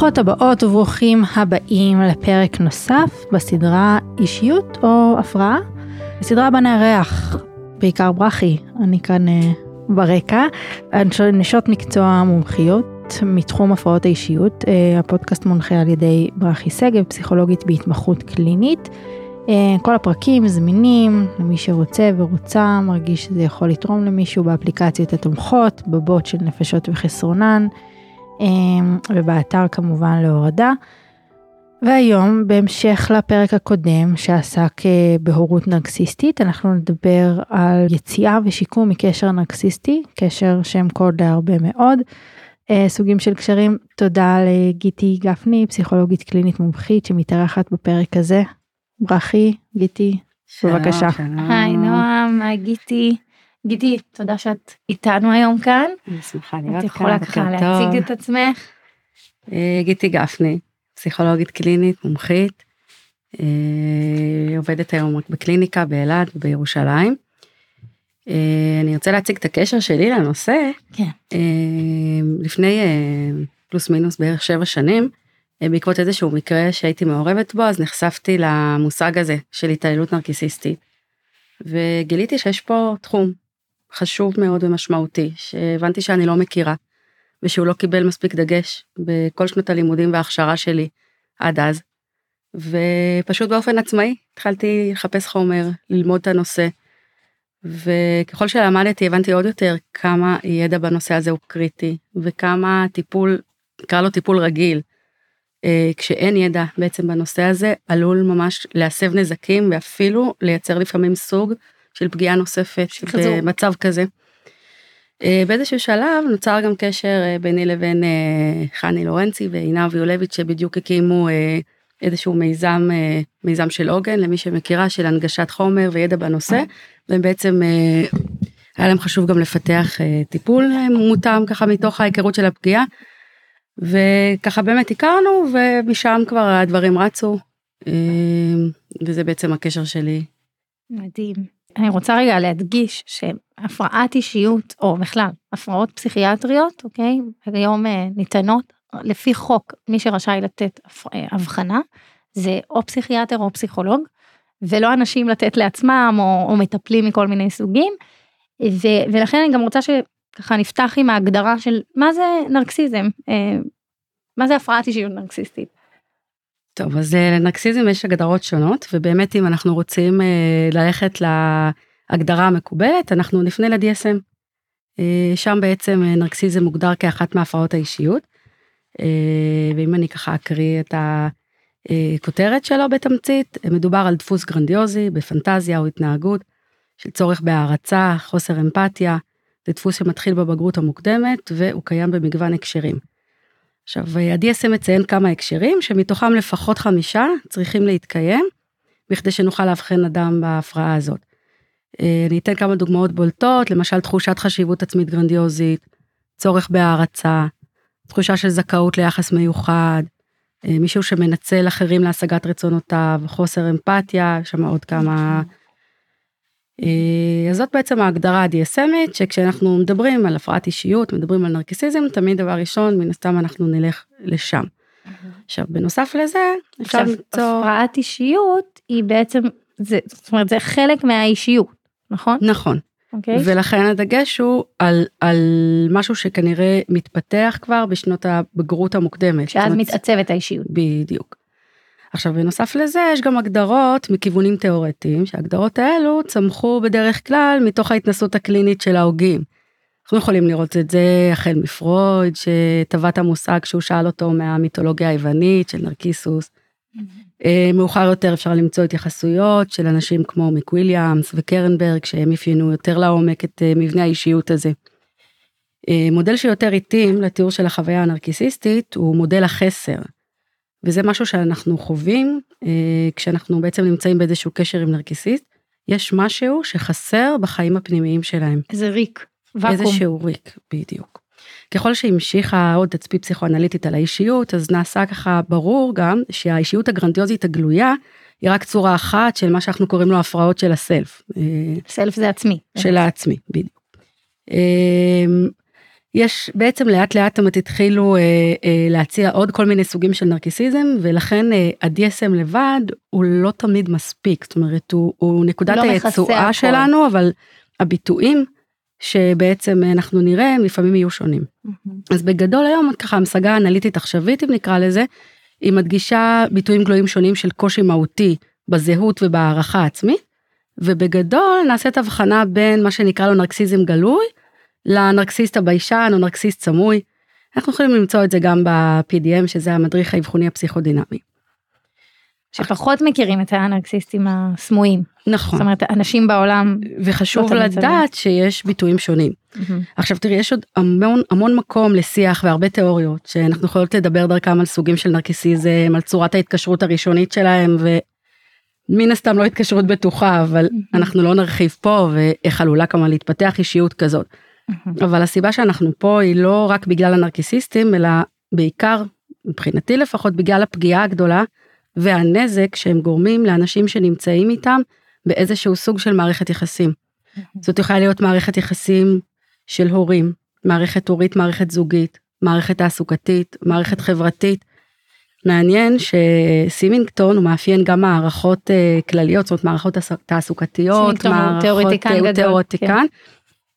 ברוכות הבאות וברוכים הבאים לפרק נוסף בסדרה אישיות או הפרעה. בסדרה בה נארח בעיקר ברכי, אני כאן uh, ברקע, נשות מקצוע מומחיות מתחום הפרעות האישיות. Uh, הפודקאסט מונחה על ידי ברכי שגב, פסיכולוגית בהתמחות קלינית. Uh, כל הפרקים זמינים למי שרוצה ורוצה, מרגיש שזה יכול לתרום למישהו באפליקציות התומכות, בבוט של נפשות וחסרונן. אמ, ובאתר כמובן להורדה. והיום, בהמשך לפרק הקודם שעסק אה, בהורות נרקסיסטית, אנחנו נדבר על יציאה ושיקום מקשר נרקסיסטי, קשר שם קוד להרבה מאוד אה, סוגים של קשרים. תודה לגיטי גפני, פסיכולוגית קלינית מומחית שמתארחת בפרק הזה. ברכי, גיטי, בבקשה. היי נועם, היי גיטי. גידי, תודה שאת איתנו היום כאן. אני שמחה להיות כאן. את יכולה ככה להציג את עצמך. אה, גיטי גפני, פסיכולוגית קלינית, מומחית. אה, עובדת היום בקליניקה באלעד ובירושלים. אה, אני רוצה להציג את הקשר שלי לנושא. כן. לפני פלוס מינוס בערך שבע שנים, בעקבות איזשהו מקרה שהייתי מעורבת בו, אז נחשפתי למושג הזה של התעללות נרקיסיסטית. וגיליתי שיש פה תחום חשוב מאוד ומשמעותי שהבנתי שאני לא מכירה ושהוא לא קיבל מספיק דגש בכל שנות הלימודים וההכשרה שלי עד אז. ופשוט באופן עצמאי התחלתי לחפש חומר ללמוד את הנושא. וככל שלמדתי הבנתי עוד יותר כמה ידע בנושא הזה הוא קריטי וכמה טיפול נקרא לו טיפול רגיל אה, כשאין ידע בעצם בנושא הזה עלול ממש להסב נזקים ואפילו לייצר לפעמים סוג של פגיעה נוספת במצב כזה. אה, באיזשהו שלב נוצר גם קשר אה, ביני לבין אה, חני לורנצי ועינב יולביץ' שבדיוק הקימו איזשהו מיזם מיזם של עוגן למי שמכירה של הנגשת חומר וידע בנושא והם בעצם היה להם חשוב גם לפתח טיפול מותאם ככה מתוך ההיכרות של הפגיעה. וככה באמת הכרנו ומשם כבר הדברים רצו וזה בעצם הקשר שלי. מדהים. אני רוצה רגע להדגיש שהפרעת אישיות, או בכלל, הפרעות פסיכיאטריות, אוקיי, היום אה, ניתנות לפי חוק, מי שרשאי לתת אה, הבחנה, זה או פסיכיאטר או פסיכולוג, ולא אנשים לתת לעצמם, או, או מטפלים מכל מיני סוגים, ו, ולכן אני גם רוצה שככה נפתח עם ההגדרה של מה זה נרקסיזם, אה, מה זה הפרעת אישיות נרקסיסטית. טוב, אז אה, לנרקסיזם יש הגדרות שונות, ובאמת אם אנחנו רוצים אה, ללכת להגדרה המקובלת, אנחנו נפנה ל-DSM. אה, שם בעצם נרקסיזם מוגדר כאחת מהפרעות האישיות. ואם אני ככה אקריא את הכותרת שלו בתמצית, מדובר על דפוס גרנדיוזי בפנטזיה או התנהגות של צורך בהערצה, חוסר אמפתיה, זה דפוס שמתחיל בבגרות המוקדמת והוא קיים במגוון הקשרים. עכשיו, ה-DSM מציין כמה הקשרים, שמתוכם לפחות חמישה צריכים להתקיים, בכדי שנוכל לאבחן אדם בהפרעה הזאת. אה, אני אתן כמה דוגמאות בולטות, למשל תחושת חשיבות עצמית גרנדיוזית, צורך בהערצה, תחושה של זכאות ליחס מיוחד, אה, מישהו שמנצל אחרים להשגת רצונותיו, חוסר אמפתיה, יש שם עוד כמה אה, אז זאת בעצם ההגדרה הדיאסמית שכשאנחנו מדברים על הפרעת אישיות מדברים על נרקיסיזם תמיד דבר ראשון מן הסתם אנחנו נלך לשם. עכשיו בנוסף לזה אפשר למצוא הפרעת אישיות היא בעצם זה זאת אומרת זה חלק מהאישיות נכון נכון okay. אוקיי. ולכן הדגש הוא על על משהו שכנראה מתפתח כבר בשנות הבגרות המוקדמת. שאז מתעצבת האישיות. בדיוק. עכשיו בנוסף לזה יש גם הגדרות מכיוונים תיאורטיים שהגדרות האלו צמחו בדרך כלל מתוך ההתנסות הקלינית של ההוגים. אנחנו יכולים לראות את זה החל מפרויד שטבע את המושג שהוא שאל אותו מהמיתולוגיה היוונית של נרקיסוס. אה, מאוחר יותר אפשר למצוא התייחסויות של אנשים כמו מקוויליאמס וקרנברג שהם אפיינו יותר לעומק את אה, מבנה האישיות הזה. אה, מודל שיותר התאים לתיאור של החוויה הנרקיסיסטית הוא מודל החסר. וזה משהו שאנחנו חווים אה, כשאנחנו בעצם נמצאים באיזשהו קשר עם נרקיסיסט, יש משהו שחסר בחיים הפנימיים שלהם. איזה ריק, ואקום. איזשהו ריק, בדיוק. ככל שהמשיכה עוד תצפית פסיכואנליטית על האישיות, אז נעשה ככה ברור גם שהאישיות הגרנדיוזית הגלויה היא רק צורה אחת של מה שאנחנו קוראים לו הפרעות של הסלף. סלף זה עצמי. של העצמי, בדיוק. יש בעצם לאט לאט אתם התחילו אה, אה, להציע עוד כל מיני סוגים של נרקיסיזם ולכן אה, ה-DSM לבד הוא לא תמיד מספיק זאת אומרת הוא, הוא נקודת לא היצואה. שלנו אבל הביטויים שבעצם אנחנו נראה הם לפעמים יהיו שונים. אז בגדול היום ככה המשגה אנליטית עכשווית אם נקרא לזה היא מדגישה ביטויים גלויים שונים של קושי מהותי בזהות ובהערכה העצמית ובגדול נעשית הבחנה בין מה שנקרא לו נרקסיזם גלוי לנרקסיסט הביישן או נרקסיסט סמוי. אנחנו יכולים למצוא את זה גם ב-PDM שזה המדריך האבחוני הפסיכודינמי. שפחות מכירים את האנרקסיסטים הסמויים. נכון. זאת אומרת, אנשים בעולם... וחשוב לא לדעת שיש ביטויים שונים. עכשיו תראי יש עוד המון המון מקום לשיח והרבה תיאוריות שאנחנו יכולות לדבר דרכם על סוגים של נרקיסיזם על צורת ההתקשרות הראשונית שלהם ומן הסתם לא התקשרות בטוחה אבל אנחנו לא נרחיב פה ואיך עלולה כמובן להתפתח אישיות כזאת. אבל הסיבה שאנחנו פה היא לא רק בגלל הנרקיסיסטים אלא בעיקר מבחינתי לפחות בגלל הפגיעה הגדולה והנזק שהם גורמים לאנשים שנמצאים איתם באיזשהו סוג של מערכת יחסים. זאת יכולה להיות מערכת יחסים של הורים, מערכת הורית, מערכת זוגית, מערכת תעסוקתית, מערכת חברתית. מעניין שסימינגטון הוא מאפיין גם מערכות אה, כלליות, זאת אומרת מערכות תעס- תעסוקתיות, מערכות תיאורטיקן גדול, תיאורטיקן,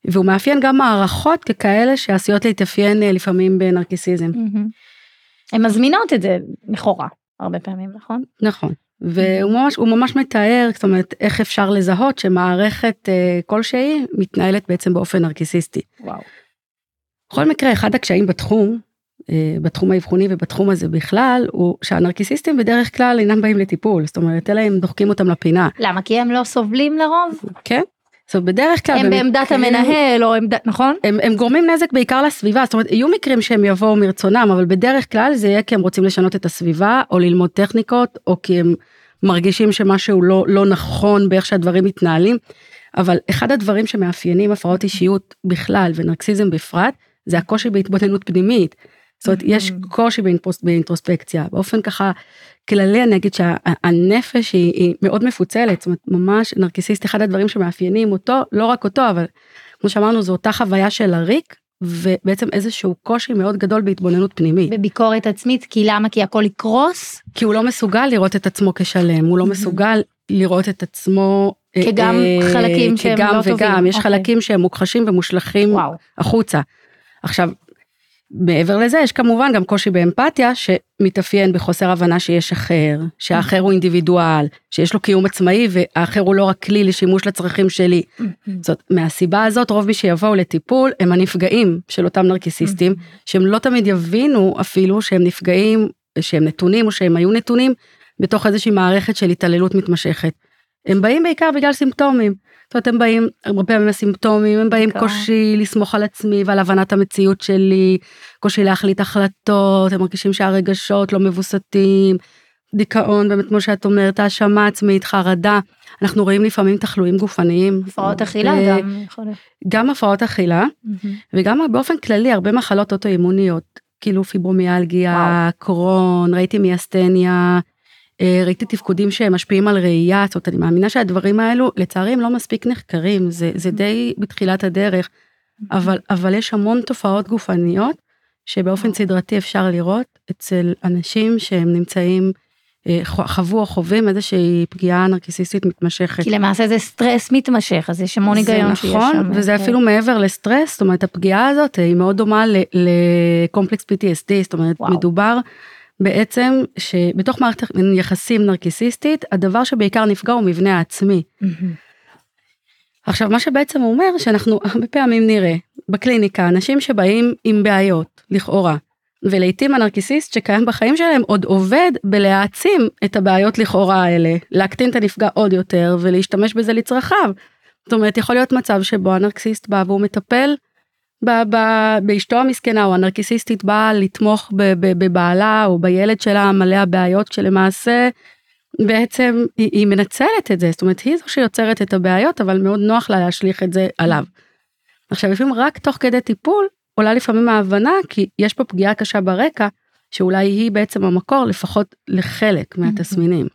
והוא מאפיין גם מערכות ככאלה שעשויות להתאפיין אה, לפעמים בנרקיסיזם. הן מזמינות את זה לכאורה, הרבה פעמים, נכון? נכון. והוא ממש, ממש מתאר, זאת אומרת, איך אפשר לזהות שמערכת אה, כלשהי מתנהלת בעצם באופן נרקיסיסטי. וואו. בכל מקרה, אחד הקשיים בתחום, אה, בתחום האבחוני ובתחום הזה בכלל, הוא שהנרקיסיסטים בדרך כלל אינם באים לטיפול, זאת אומרת, אלא הם דוחקים אותם לפינה, למה? כי הם לא סובלים לרוב? כן? זאת אומרת, בדרך כלל... הם במקרים- בעמדת המנהל או עמדת, נכון? הם, הם גורמים נזק בעיקר לסביבה, זאת אומרת, יהיו מקרים שהם יבואו מרצונם, אבל בדרך כלל זה יהיה כי הם רוצים לשנות את הסביבה, או ללמוד טכניקות, או כי הם מרגישים שמשהו לא, לא נכון באיך שהדברים מתנהלים. אבל אחד הדברים שמאפיינים הפרעות אישיות בכלל ונרקסיזם בפרט, זה הקושי בהתבוננות פנימית. זאת אומרת, יש קושי באינפרוס- באינטרוספקציה. באופן ככה כללי אני אגיד שהנפש היא, היא מאוד מפוצלת, זאת אומרת, ממש נרקיסיסט, אחד הדברים שמאפיינים אותו, לא רק אותו, אבל כמו שאמרנו, זו אותה חוויה של הריק, ובעצם איזשהו קושי מאוד גדול בהתבוננות פנימית. בביקורת עצמית, כי למה? כי הכל יקרוס? כי הוא לא מסוגל לראות את עצמו כשלם, הוא לא מסוגל לראות את עצמו אה, כגם אה, חלקים שהם כגם לא טובים. וגם, יש אוקיי. חלקים שהם מוכחשים ומושלכים וואו. החוצה. עכשיו, מעבר לזה יש כמובן גם קושי באמפתיה שמתאפיין בחוסר הבנה שיש אחר, שהאחר הוא אינדיבידואל, שיש לו קיום עצמאי והאחר הוא לא רק כלי לשימוש לצרכים שלי. זאת מהסיבה הזאת רוב מי שיבואו לטיפול הם הנפגעים של אותם נרקיסיסטים שהם לא תמיד יבינו אפילו שהם נפגעים שהם נתונים או שהם היו נתונים בתוך איזושהי מערכת של התעללות מתמשכת. הם באים בעיקר בגלל סימפטומים. זאת אומרת הם באים הרבה פעמים הסימפטומים הם באים בעיקר. קושי לסמוך על עצמי ועל הבנת המציאות שלי קושי להחליט החלטות הם מרגישים שהרגשות לא מבוסתים דיכאון באמת כמו שאת אומרת האשמה עצמית חרדה אנחנו רואים לפעמים תחלואים גופניים הפרעות אכילה ו- גם. גם הפרעות אכילה וגם באופן כללי הרבה מחלות אוטואימוניות כאילו פיברומיאלגיה. קרון ראיתי מיאסטניה אה, ראיתי תפקודים שמשפיעים על ראייה זאת אומרת אני מאמינה שהדברים האלו לצערי הם לא מספיק נחקרים זה זה די בתחילת הדרך אבל אבל יש המון תופעות גופניות שבאופן סדרתי אפשר לראות אצל אנשים שהם נמצאים אה, חוו או חווים איזושהי פגיעה נרקיסיסטית מתמשכת. כי למעשה זה סטרס מתמשך, אז יש המון היגיון שיש זה נכון, שם. וזה כן. אפילו מעבר לסטרס, זאת אומרת הפגיעה הזאת היא מאוד דומה לקומפלקס PTSD, זאת אומרת וואו. מדובר בעצם שבתוך מערכת יחסים נרקיסיסטית, הדבר שבעיקר נפגע הוא מבנה העצמי. מהמם. עכשיו מה שבעצם אומר שאנחנו הרבה פעמים נראה בקליניקה אנשים שבאים עם בעיות לכאורה ולעיתים הנרקיסיסט שקיים בחיים שלהם עוד עובד בלהעצים את הבעיות לכאורה האלה להקטין את הנפגע עוד יותר ולהשתמש בזה לצרכיו. זאת אומרת יכול להיות מצב שבו הנרקסיסט בא והוא מטפל באשתו המסכנה או הנרקיסיסטית באה לתמוך בבעלה או בילד שלה מלא הבעיות שלמעשה בעצם היא, היא מנצלת את זה זאת אומרת היא זו שיוצרת את הבעיות אבל מאוד נוח לה להשליך את זה עליו. עכשיו לפעמים רק תוך כדי טיפול עולה לפעמים ההבנה כי יש פה פגיעה קשה ברקע שאולי היא בעצם המקור לפחות לחלק מהתסמינים.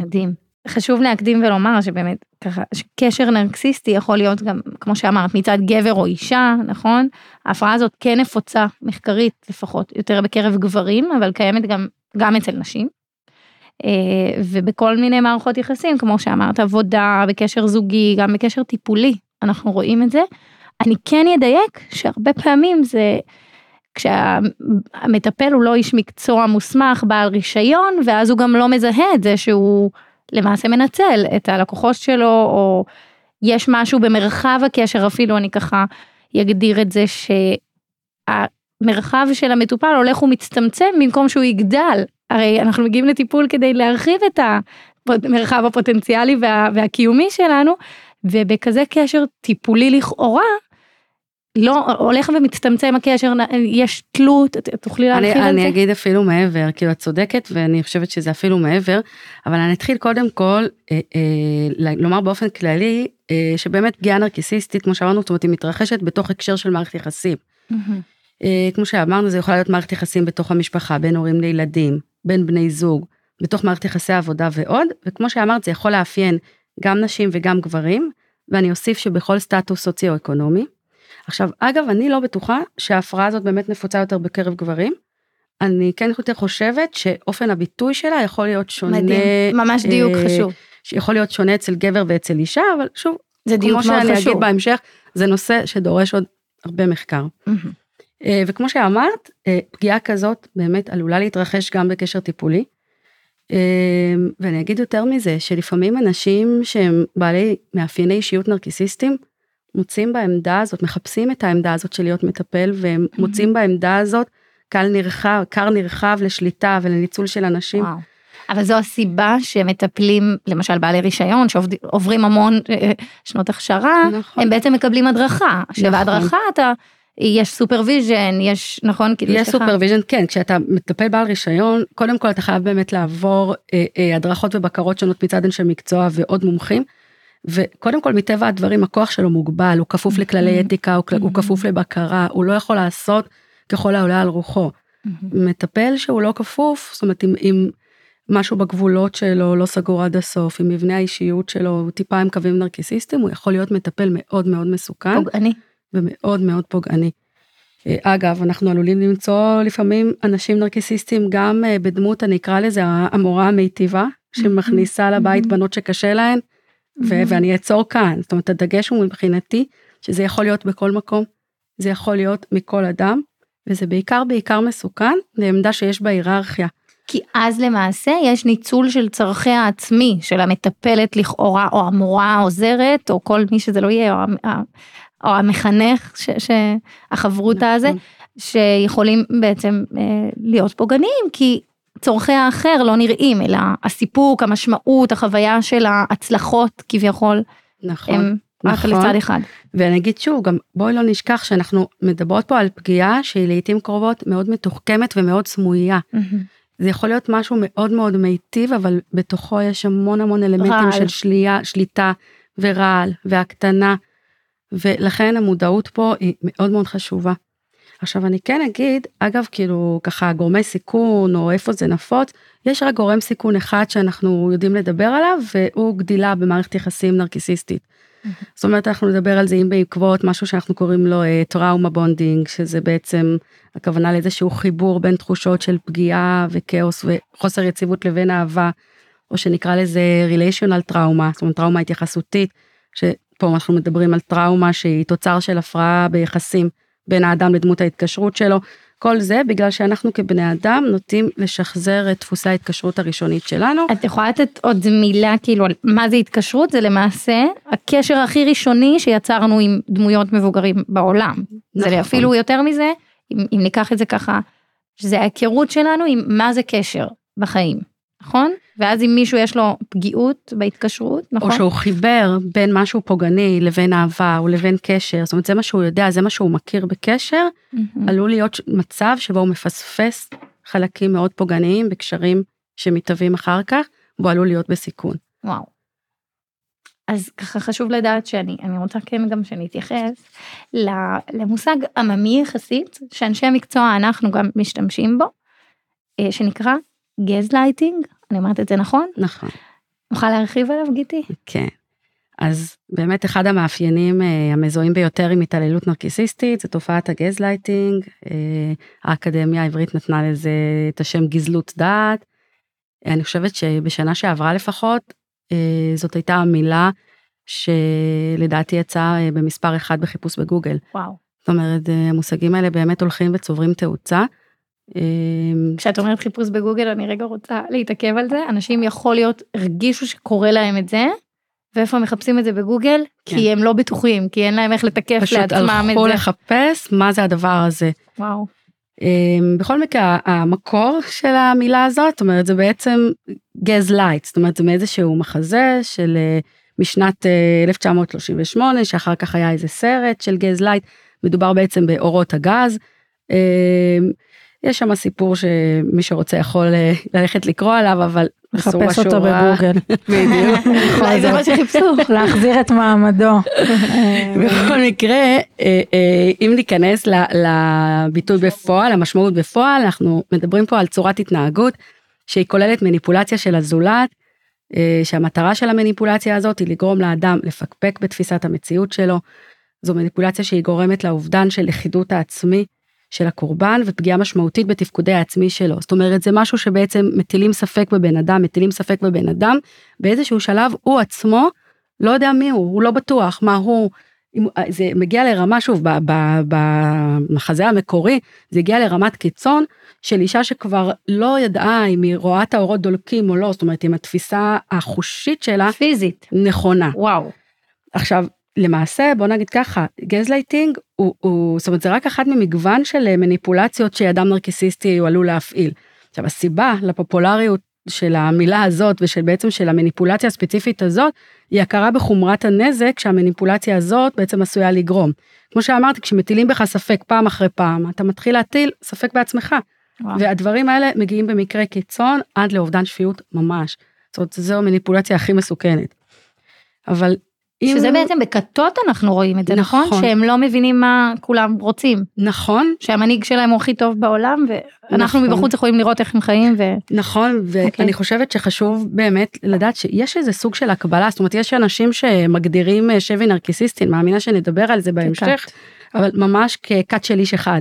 מדהים. חשוב להקדים ולומר שבאמת ככה, קשר נרקסיסטי יכול להיות גם, כמו שאמרת, מצד גבר או אישה, נכון? ההפרעה הזאת כן נפוצה מחקרית לפחות, יותר בקרב גברים, אבל קיימת גם, גם אצל נשים. אה, ובכל מיני מערכות יחסים, כמו שאמרת, עבודה, בקשר זוגי, גם בקשר טיפולי, אנחנו רואים את זה. אני כן אדייק שהרבה פעמים זה כשהמטפל הוא לא איש מקצוע מוסמך, בעל רישיון, ואז הוא גם לא מזהה את זה שהוא למעשה מנצל את הלקוחות שלו, או יש משהו במרחב הקשר, אפילו אני ככה אגדיר את זה, שהמרחב של המטופל הולך ומצטמצם במקום שהוא יגדל. הרי אנחנו מגיעים לטיפול כדי להרחיב את המרחב הפוטנציאלי וה, והקיומי שלנו, ובכזה קשר טיפולי לכאורה, לא, הולך ומצטמצם הקשר, יש תלות, תוכלי להרחיב על זה? אני אגיד אפילו מעבר, כאילו את צודקת ואני חושבת שזה אפילו מעבר, אבל אני אתחיל קודם כל אה, אה, לומר באופן כללי, אה, שבאמת פגיעה נרקיסיסטית, כמו שאמרנו, זאת אומרת, היא מתרחשת בתוך הקשר של מערכת יחסים. Mm-hmm. אה, כמו שאמרנו, זה יכול להיות מערכת יחסים בתוך המשפחה, בין הורים לילדים, בין בני זוג, בתוך מערכת יחסי עבודה ועוד, וכמו שאמרת, זה יכול לאפיין גם נשים וגם גברים, ואני אוסיף שבכל סטטוס סוציו-אקונומי. עכשיו, אגב, אני לא בטוחה שההפרעה הזאת באמת נפוצה יותר בקרב גברים. אני כן יותר חושבת שאופן הביטוי שלה יכול להיות שונה. מדהים, ממש דיוק אה, חשוב. שיכול להיות שונה אצל גבר ואצל אישה, אבל שוב, זה דיוק מאוד חשוב. כמו שאני אגיד בהמשך, זה נושא שדורש עוד הרבה מחקר. אה, וכמו שאמרת, אה, פגיעה כזאת באמת עלולה להתרחש גם בקשר טיפולי. אה, ואני אגיד יותר מזה, שלפעמים אנשים שהם בעלי מאפייני אישיות נרקיסיסטים, מוצאים בעמדה הזאת, מחפשים את העמדה הזאת של להיות מטפל, והם mm-hmm. מוצאים בעמדה הזאת קל נרחב, קר נרחב לשליטה ולניצול של אנשים. וואו. אבל זו הסיבה שמטפלים, למשל בעלי רישיון, שעוברים המון שנות הכשרה, נכון. הם בעצם מקבלים הדרכה, נכון. שבהדרכה אתה יש supervision, יש, נכון? כאילו יש supervision, כן, כשאתה מטפל בעל רישיון, קודם כל אתה חייב באמת לעבור אה, אה, הדרכות ובקרות שונות מצד אנשי מקצוע ועוד מומחים. וקודם כל מטבע הדברים הכוח שלו מוגבל, הוא כפוף ממ-הממ. לכללי אתיקה, הוא, הוא ממ-הממ. כפוף לבקרה, הוא לא יכול לעשות ככל העולה על רוחו. Mm-hmm. מטפל שהוא לא כפוף, זאת אומרת אם, אם משהו בגבולות שלו לא סגור עד הסוף, אם מבנה האישיות שלו הוא טיפה עם קווים נרקיסיסטיים, הוא יכול להיות מטפל מאוד מאוד מסוכן. פוגעני. ומאוד מאוד פוגעני. אה, אגב, אנחנו עלולים למצוא לפעמים אנשים נרקיסיסטים גם אה, בדמות, אני אקרא לזה המורה המיטיבה, שמכניסה לבית בנות שקשה להן, ואני אעצור כאן. זאת אומרת, הדגש הוא מבחינתי, שזה יכול להיות בכל מקום, זה יכול להיות מכל אדם, וזה בעיקר בעיקר מסוכן לעמדה שיש בה היררכיה. כי אז למעשה יש ניצול של צרכי העצמי של המטפלת לכאורה או המורה העוזרת או כל מי שזה לא יהיה או או המחנך, ש, שהחברותה הזה, נכון. שיכולים בעצם אה, להיות פוגעניים, כי צורכי האחר לא נראים, אלא הסיפוק, המשמעות, החוויה של ההצלחות כביכול, נכון, הם נכון. רק לצד אחד. ואני אגיד שוב, גם בואי לא נשכח שאנחנו מדברות פה על פגיעה שהיא לעיתים קרובות מאוד מתוחכמת ומאוד סמויה. Mm-hmm. זה יכול להיות משהו מאוד מאוד מיטיב, אבל בתוכו יש המון המון אלמנטים רעל. של שלייה, שליטה ורעל והקטנה. ולכן המודעות פה היא מאוד מאוד חשובה. עכשיו אני כן אגיד, אגב כאילו ככה גורמי סיכון או איפה זה נפוץ, יש רק גורם סיכון אחד שאנחנו יודעים לדבר עליו והוא גדילה במערכת יחסים נרקיסיסטית. Mm-hmm. זאת אומרת אנחנו נדבר על זה אם בעקבות משהו שאנחנו קוראים לו אה, trauma bonding שזה בעצם הכוונה לאיזשהו חיבור בין תחושות של פגיעה וכאוס וחוסר יציבות לבין אהבה או שנקרא לזה relational trauma זאת אומרת טראומה התייחסותית. פה אנחנו מדברים על טראומה שהיא תוצר של הפרעה ביחסים בין האדם לדמות ההתקשרות שלו. כל זה בגלל שאנחנו כבני אדם נוטים לשחזר את דפוסי ההתקשרות הראשונית שלנו. את יכולה לתת עוד מילה כאילו על מה זה התקשרות? זה למעשה הקשר הכי ראשוני שיצרנו עם דמויות מבוגרים בעולם. נכון. זה אפילו יותר מזה, אם, אם ניקח את זה ככה, שזה ההיכרות שלנו עם מה זה קשר בחיים. נכון? ואז אם מישהו יש לו פגיעות בהתקשרות, נכון? או שהוא חיבר בין משהו פוגעני לבין אהבה או לבין קשר, זאת אומרת זה מה שהוא יודע, זה מה שהוא מכיר בקשר, mm-hmm. עלול להיות מצב שבו הוא מפספס חלקים מאוד פוגעניים בקשרים שמתהווים אחר כך, והוא עלול להיות בסיכון. וואו. אז ככה חשוב לדעת שאני אני רוצה כן גם שנתייחס למושג עממי יחסית שאנשי המקצוע אנחנו גם משתמשים בו אה, שנקרא גז לייטינג, אני אומרת את זה נכון? נכון. נוכל להרחיב עליו גיטי? כן. אז באמת אחד המאפיינים אה, המזוהים ביותר עם התעללות נרקיסיסטית זה תופעת הגזלייטינג, אה, האקדמיה העברית נתנה לזה את השם גזלות דעת. אני חושבת שבשנה שעברה לפחות, אה, זאת הייתה המילה שלדעתי יצאה אה, במספר אחד בחיפוש בגוגל. וואו. זאת אומרת, המושגים האלה באמת הולכים וצוברים תאוצה. אה, כשאת אומרת חיפוש בגוגל, אני רגע רוצה להתעכב על זה. אנשים יכול להיות, הרגישו שקורה להם את זה, ואיפה הם מחפשים את זה בגוגל? כן. כי הם לא בטוחים, כי אין להם איך לתקף פשוט לעצמם את הלכו זה. לחפש מה זה הדבר הזה. וואו. אמ, בכל מקרה המקור של המילה הזאת זאת אומרת זה בעצם gas light זאת אומרת זה מאיזשהו מחזה של אה, משנת אה, 1938 שאחר כך היה איזה סרט של Gas Light מדובר בעצם באורות הגז. יש שם סיפור שמי שרוצה יכול אה, ללכת לקרוא עליו אבל לחפש אותו. בגוגל. בדיוק. אולי זה מה שחיפשו. להחזיר את מעמדו. בכל מקרה, אה, אה, אם ניכנס לביטוי בפועל, המשמעות בפועל, אנחנו מדברים פה על צורת התנהגות שהיא כוללת מניפולציה של הזולת, שהמטרה של המניפולציה הזאת היא לגרום לאדם לפקפק בתפיסת המציאות שלו. זו מניפולציה שהיא גורמת לאובדן של לכידות העצמי של הקורבן ופגיעה משמעותית בתפקודי העצמי שלו. זאת אומרת, זה משהו שבעצם מטילים ספק בבן אדם, מטילים ספק בבן אדם, באיזשהו שלב הוא עצמו לא יודע מי הוא, הוא לא בטוח מה הוא, אם- זה מגיע לרמה שוב במחזה המקורי זה הגיע לרמת קיצון של אישה שכבר לא ידעה אם היא רואה את האורות דולקים או לא זאת אומרת אם התפיסה החושית שלה פיזית. נכונה וואו. עכשיו למעשה בוא נגיד ככה גזלייטינג הוא, הוא זאת אומרת זה רק אחת ממגוון של אה, מניפולציות שאדם נרקיסיסטי הוא עלול להפעיל. עכשיו הסיבה לפופולריות של המילה הזאת ושל בעצם של המניפולציה הספציפית הזאת היא הכרה בחומרת הנזק שהמניפולציה הזאת בעצם עשויה לגרום. כמו שאמרתי כשמטילים בך ספק פעם אחרי פעם אתה מתחיל להטיל ספק בעצמך וואו. והדברים האלה מגיעים במקרה קיצון עד לאובדן שפיות ממש. זאת אומרת זו המניפולציה הכי מסוכנת. אבל שזה בעצם בכתות אנחנו רואים את זה, נכון? נכון. שהם לא מבינים מה כולם רוצים. נכון שהמנהיג שלהם הוא הכי טוב בעולם, ואנחנו נכון. מבחוץ יכולים לראות איך הם חיים, ו... נכון ואני אוקיי. חושבת שחשוב באמת לדעת שיש איזה סוג של הקבלה זאת אומרת יש אנשים שמגדירים אה, שבי נרקיסיסטים מאמינה שנדבר על זה בהמשך אבל ממש ככת של איש אחד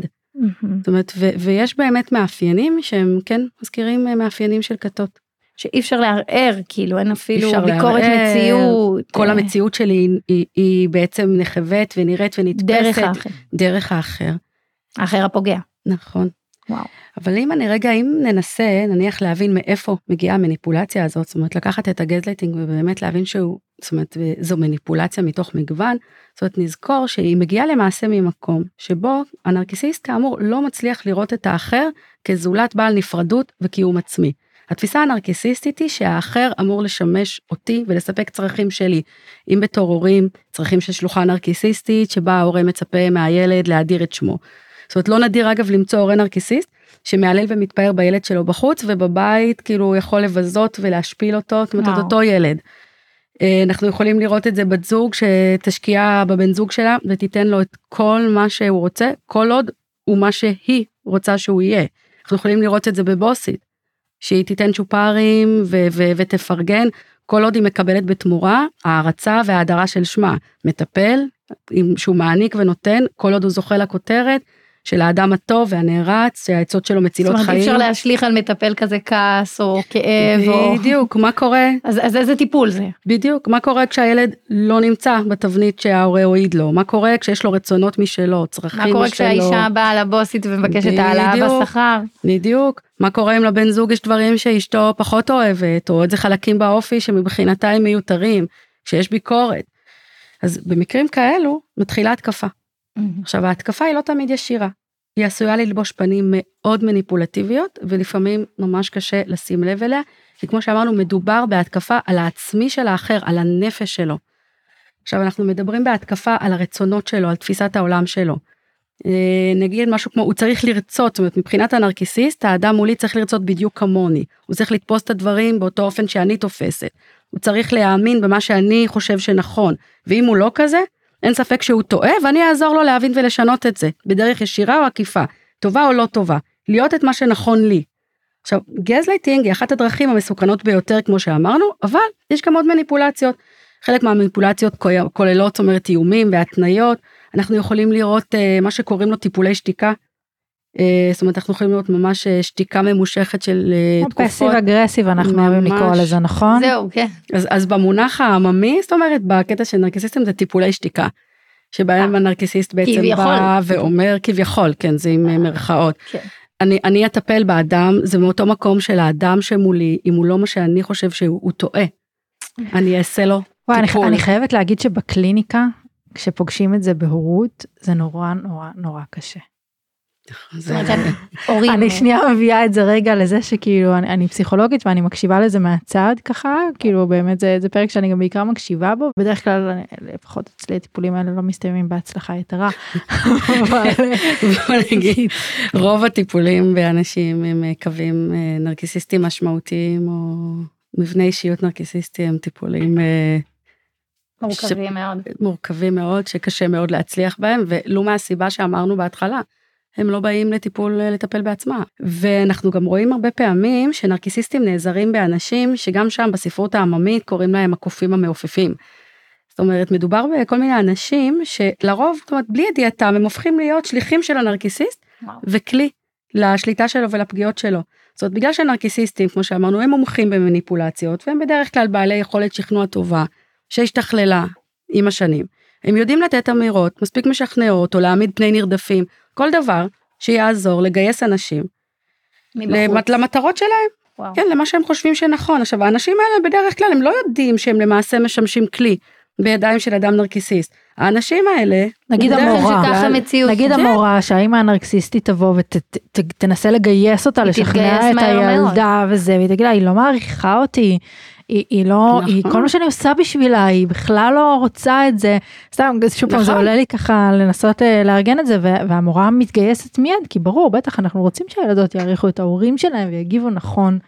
זאת אומרת ו- ויש באמת מאפיינים שהם כן מזכירים אה, מאפיינים של כתות שאי אפשר לערער, כאילו אין אפילו ביקורת לערער, מציאות. כל אה, המציאות שלי היא, היא, היא בעצם נחווית ונראית ונתפסת דרך האחר. דרך האחר האחר הפוגע. נכון וואו. אבל אם אני רגע אם ננסה נניח להבין מאיפה מגיעה המניפולציה הזאת זאת אומרת לקחת את הגזלייטינג ובאמת להבין שהוא זאת אומרת זו מניפולציה מתוך מגוון זאת אומרת נזכור שהיא מגיעה למעשה ממקום שבו הנרקיסיסט כאמור לא מצליח לראות את האחר כזולת בעל נפרדות וקיום עצמי. התפיסה הנרקיסיסטית היא שהאחר אמור לשמש אותי ולספק צרכים שלי אם בתור הורים צרכים של שלוחה נרקיסיסטית שבה ההורה מצפה מהילד להדיר את שמו. זאת אומרת לא נדיר אגב למצוא הורה נרקיסיסט שמהלל ומתפאר בילד שלו בחוץ ובבית כאילו הוא יכול לבזות ולהשפיל אותו זאת אומרת את. אותו ילד. אה, אנחנו יכולים לראות את זה בת זוג שתשקיע בבן זוג שלה ותיתן לו את כל מה שהוא רוצה כל עוד הוא מה שהיא רוצה שהוא יהיה. אנחנו יכולים לראות את זה בבוסית שהיא תיתן צ'ופרים ו- ו- ותפרגן כל עוד היא מקבלת בתמורה הערצה והאדרה של שמה. מטפל שהוא מעניק ונותן כל עוד הוא זוכה לכותרת של האדם הטוב והנערץ שהעצות שלו זאת מצילות אומרת, אי חיים. אפשר להשליך על מטפל כזה כעס או כאב, או... בדיוק מה קורה אז אז איזה טיפול זה? בדיוק מה קורה כשהילד לא נמצא בתבנית שההורה הועיד לו מה קורה כשיש לו רצונות משלו צרכים מה משלו. קורה כשהאישה באה לבוסית ומבקשת העלאה. בשכר? בדיוק. מה קורה אם לבן זוג יש דברים שאשתו פחות אוהבת, או איזה חלקים באופי שמבחינתה הם מיותרים, שיש ביקורת. אז במקרים כאלו מתחילה התקפה. עכשיו ההתקפה היא לא תמיד ישירה. היא עשויה ללבוש פנים מאוד מניפולטיביות, ולפעמים ממש קשה לשים לב אליה, כי כמו שאמרנו, מדובר בהתקפה על העצמי של האחר, על הנפש שלו. עכשיו אנחנו מדברים בהתקפה על הרצונות שלו, על תפיסת העולם שלו. אה, נגיד משהו כמו הוא צריך לרצות, זאת אומרת מבחינת הנרקיסיסט האדם מולי צריך לרצות בדיוק כמוני, הוא צריך לתפוס את הדברים באותו אופן שאני תופסת, הוא צריך להאמין במה שאני חושב שנכון, ואם הוא לא כזה, אין ספק שהוא טועה ואני אעזור לו להבין ולשנות את זה, בדרך ישירה או עקיפה, טובה או לא טובה, להיות את מה שנכון לי. עכשיו גזלייטינג היא אחת הדרכים המסוכנות ביותר כמו שאמרנו, אבל יש גם עוד מניפולציות. חלק מהמניפולציות כוללות, זאת אומרת, איומים והתניות. אנחנו יכולים לראות אה, מה שקוראים לו טיפולי שתיקה. אה, זאת אומרת, אנחנו יכולים לראות ממש אה, שתיקה ממושכת של אה, תקופות. passive aggressive אנחנו אוהבים לקרוא לזה, נכון? זהו, כן. אז, אז במונח העממי, זאת אומרת, בקטע של נרקסיסטים זה טיפולי שתיקה. שבהם הנרקסיסט בעצם כביכול. בא ואומר כביכול, כן, זה עם מרכאות. כן. אני, אני אטפל באדם, זה מאותו מקום של האדם שמולי, אם הוא לא מה שאני חושב שהוא טועה, אני אעשה לו וואי, טיפול. אני, אני חייבת להגיד שבקליניקה, כשפוגשים את זה בהורות, זה נורא נורא נורא קשה. אני שנייה מביאה את זה רגע לזה שכאילו אני, אני פסיכולוגית ואני מקשיבה לזה מהצד ככה כאילו באמת זה, זה פרק שאני גם בעיקר מקשיבה בו בדרך כלל לפחות אצלי הטיפולים האלה לא מסתיימים בהצלחה יתרה. רוב הטיפולים באנשים עם קווים אה, נרקיסיסטים משמעותיים או מבנה אישיות נרקיסיסטי הם טיפולים אה, מורכבים מאוד מורכבים מאוד שקשה מאוד להצליח בהם ולו מהסיבה שאמרנו בהתחלה. הם לא באים לטיפול אה, לטפל בעצמם. ואנחנו גם רואים הרבה פעמים שנרקיסיסטים נעזרים באנשים שגם שם בספרות העממית קוראים להם הקופים המעופפים. זאת אומרת מדובר בכל מיני אנשים שלרוב זאת אומרת בלי ידיעתם הם הופכים להיות שליחים של הנרקיסיסט וואו. וכלי לשליטה שלו ולפגיעות שלו. זאת אומרת בגלל שהנרקיסיסטים כמו שאמרנו הם מומחים במניפולציות והם בדרך כלל בעלי יכולת שכנוע טובה שהשתכללה עם השנים. הם יודעים לתת אמירות מספיק משכנעות או להעמיד פני נרדפים כל דבר שיעזור לגייס אנשים למת, למטרות שלהם. וואו. כן, למה שהם חושבים שנכון. עכשיו, האנשים האלה בדרך כלל הם לא יודעים שהם למעשה משמשים כלי בידיים של אדם נרקיסיסט. האנשים האלה, נגיד המורה, נגיד כן. המורה שהאימא הנרקסיסטית תבוא ותנסה לגייס אותה, לשכנע את הילדה וזה, והיא תגיד לה, היא לא מעריכה אותי, היא, היא לא, נכון. היא, כל מה שאני עושה בשבילה, היא בכלל לא רוצה את זה. סתם, שוב פעם, נכון. זה עולה לי ככה לנסות אה, לארגן את זה, והמורה מתגייסת מיד, כי ברור, בטח אנחנו רוצים שהילדות יעריכו את ההורים שלהם ויגיבו נכון.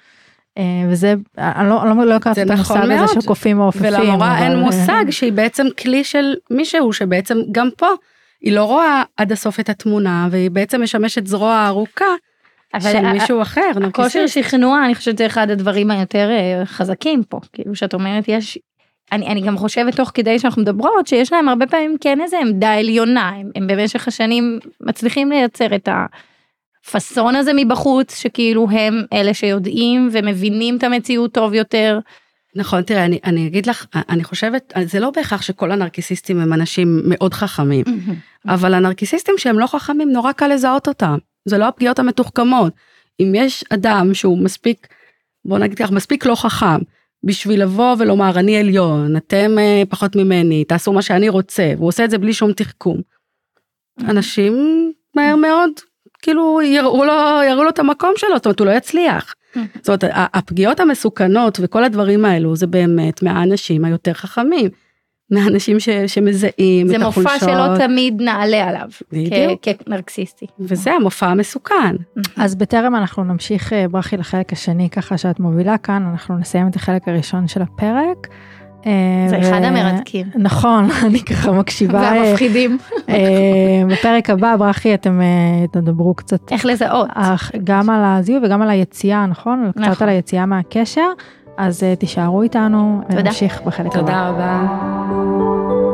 אה, וזה, אני לא, אני לא הכרתי את המושג נכון הזה של קופים מעופפים. ולמורה אבל... אין אה, מושג שהיא בעצם כלי של מישהו שבעצם גם פה היא לא רואה עד הסוף את התמונה והיא בעצם משמשת זרוע ארוכה אבל של מישהו אחר. כושר שכנוע אני חושבת זה אחד הדברים היותר אה, חזקים פה כאילו שאת אומרת יש אני, אני גם חושבת תוך כדי שאנחנו מדברות שיש להם הרבה פעמים כן איזה עמדה עליונה הם, הם במשך השנים מצליחים לייצר את הפאסון הזה מבחוץ שכאילו הם אלה שיודעים ומבינים את המציאות טוב יותר. נכון תראה אני, אני אגיד לך אני חושבת זה לא בהכרח שכל הנרקיסיסטים הם אנשים מאוד חכמים אבל הנרקיסיסטים שהם לא חכמים נורא קל לזהות אותם זה לא הפגיעות המתוחכמות. אם יש אדם שהוא מספיק, בוא נגיד כך, מספיק לא חכם, בשביל לבוא ולומר אני עליון, אתם uh, פחות ממני, תעשו מה שאני רוצה, והוא עושה את זה בלי שום תחכום. אנשים מהר מאוד, כאילו יראו לו, יראו לו את המקום שלו, זאת אומרת הוא לא יצליח. זאת אומרת הפגיעות המסוכנות וכל הדברים האלו זה באמת מהאנשים היותר חכמים. מהאנשים ש, שמזהים את החולשות. זה מופע שלא תמיד נעלה עליו, בדיוק. כנרקסיסטי. וזה המופע המסוכן. אז בטרם אנחנו נמשיך אה, ברכי לחלק השני ככה שאת מובילה כאן, אנחנו נסיים את החלק הראשון של הפרק. אה, זה ו... אחד המרתקים. נכון, אני ככה מקשיבה. והמפחידים. אה, בפרק הבא, ברכי, אתם תדברו קצת. איך לזהות. גם על הזיהוי וגם על היציאה, נכון? נכון. קצת על היציאה מהקשר. אז תישארו איתנו, ונמשיך בחלק הבא. תודה רבה.